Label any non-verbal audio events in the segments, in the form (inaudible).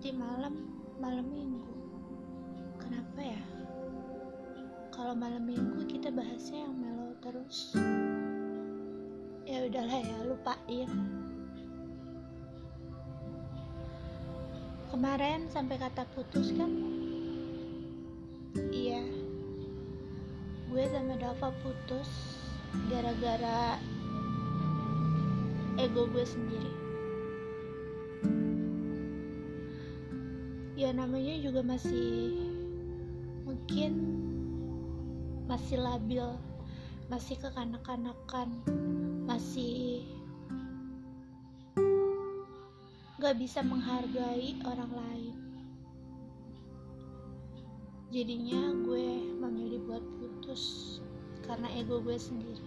nanti malam malam minggu kenapa ya? Kalau malam minggu kita bahasnya yang melo terus. Ya udahlah ya lupain. Kemarin sampai kata putus kan? Iya. Gue sama Dava putus gara-gara ego gue sendiri ya namanya juga masih mungkin masih labil masih kekanak-kanakan masih gak bisa menghargai orang lain. Jadinya gue memilih buat putus karena ego gue sendiri.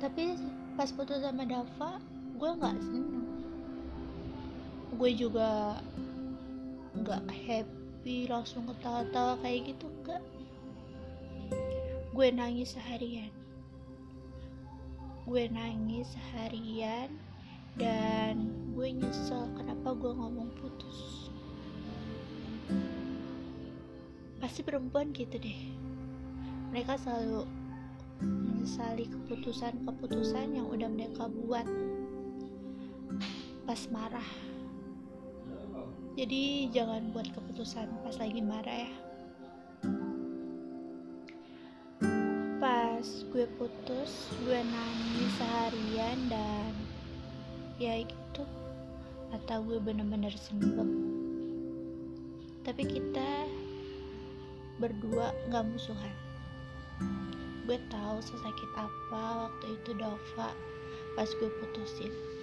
Tapi pas putus sama Dava gue nggak seneng gue juga nggak happy langsung ketawa-tawa kayak gitu enggak gue nangis seharian. Gue nangis seharian dan gue nyesel kenapa gue ngomong putus. Pasti perempuan gitu deh. Mereka selalu menyesali keputusan-keputusan yang udah mereka buat. Pas marah jadi jangan buat keputusan pas lagi marah ya. Pas gue putus gue nangis seharian dan ya gitu. Mata gue bener-bener sembek tapi kita berdua gak musuhan. Gue tahu sesakit apa waktu itu Dova pas gue putusin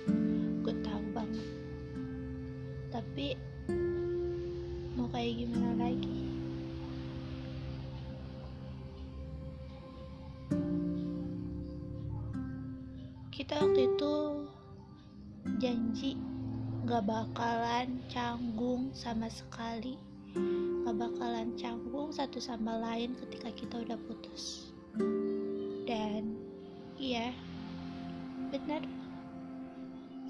tapi mau kayak gimana lagi? Kita waktu itu janji gak bakalan canggung sama sekali. Gak bakalan canggung satu sama lain ketika kita udah putus. Dan iya benar.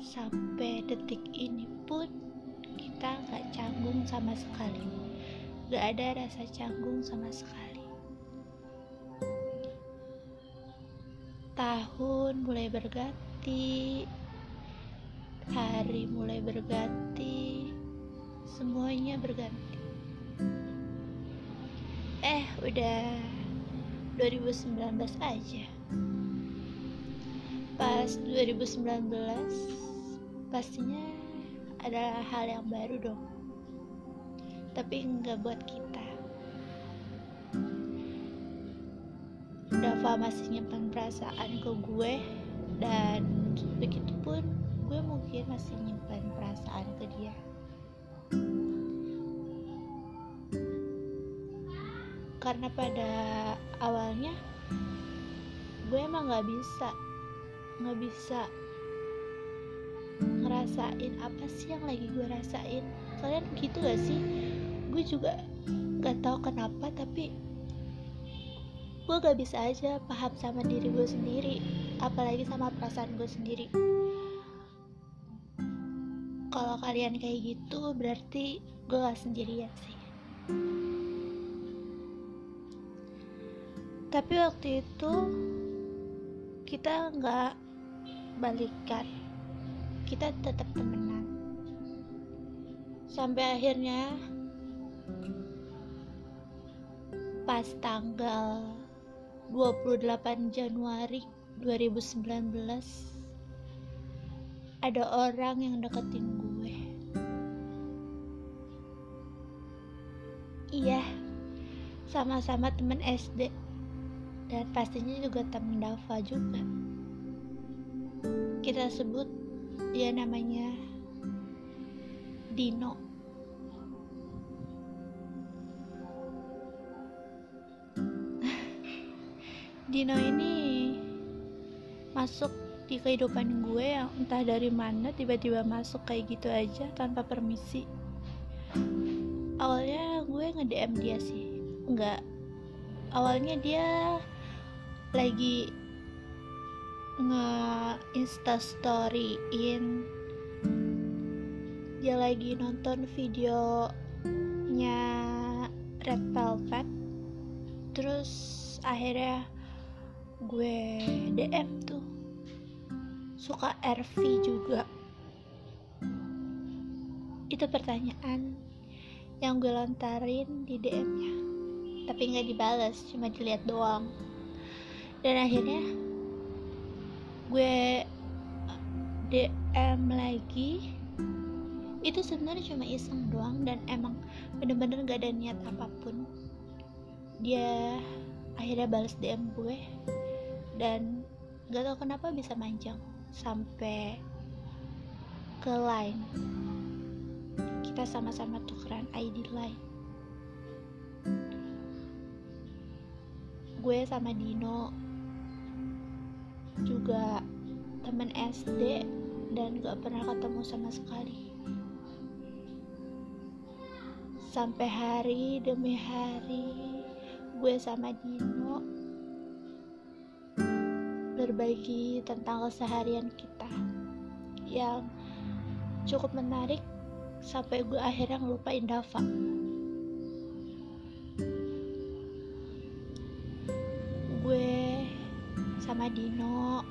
Sampai detik ini pun kita gak canggung sama sekali. Gak ada rasa canggung sama sekali. Tahun mulai berganti hari mulai berganti semuanya berganti. Eh udah 2019 aja. Pas 2019 pastinya adalah hal yang baru dong. Tapi enggak buat kita. Dava masih nyimpan perasaan ke gue dan begitupun gue mungkin masih nyimpan perasaan ke dia. Karena pada awalnya gue emang nggak bisa nggak bisa ngerasain apa sih yang lagi gue rasain? Kalian gitu gak sih? Gue juga gak tahu kenapa tapi gue gak bisa aja paham sama diri gue sendiri apalagi sama perasaan gue sendiri. Kalau kalian kayak gitu berarti gue gak sendirian sih. Tapi waktu itu kita nggak balikan kita tetap temenan sampai akhirnya pas tanggal 28 Januari 2019 ada orang yang deketin gue. Iya sama-sama temen SD dan pastinya juga temen Dava juga. Kita sebut dia namanya Dino. (laughs) Dino ini masuk di kehidupan gue yang entah dari mana tiba-tiba masuk kayak gitu aja tanpa permisi. Awalnya gue nge-DM dia sih. Enggak awalnya dia lagi nge insta storyin dia lagi nonton videonya Red Velvet. Terus akhirnya gue DM tuh. Suka RV juga. Itu pertanyaan yang gue lontarin di DM-nya tapi nggak dibalas cuma dilihat doang. Dan akhirnya gue DM lagi. Itu sebenarnya cuma iseng doang dan emang bener-bener gak ada niat apa pun. Dia akhirnya balas DM gue dan gak tau kenapa bisa manjang sampai ke line. Kita sama-sama tukeran ID line. Gue sama Dino juga temen SD dan gak pernah ketemu sama sekali. Sampai hari demi hari gue sama Dino berbagi tentang keseharian kita yang cukup menarik sampai gue akhirnya ngelupain Dava sama Dino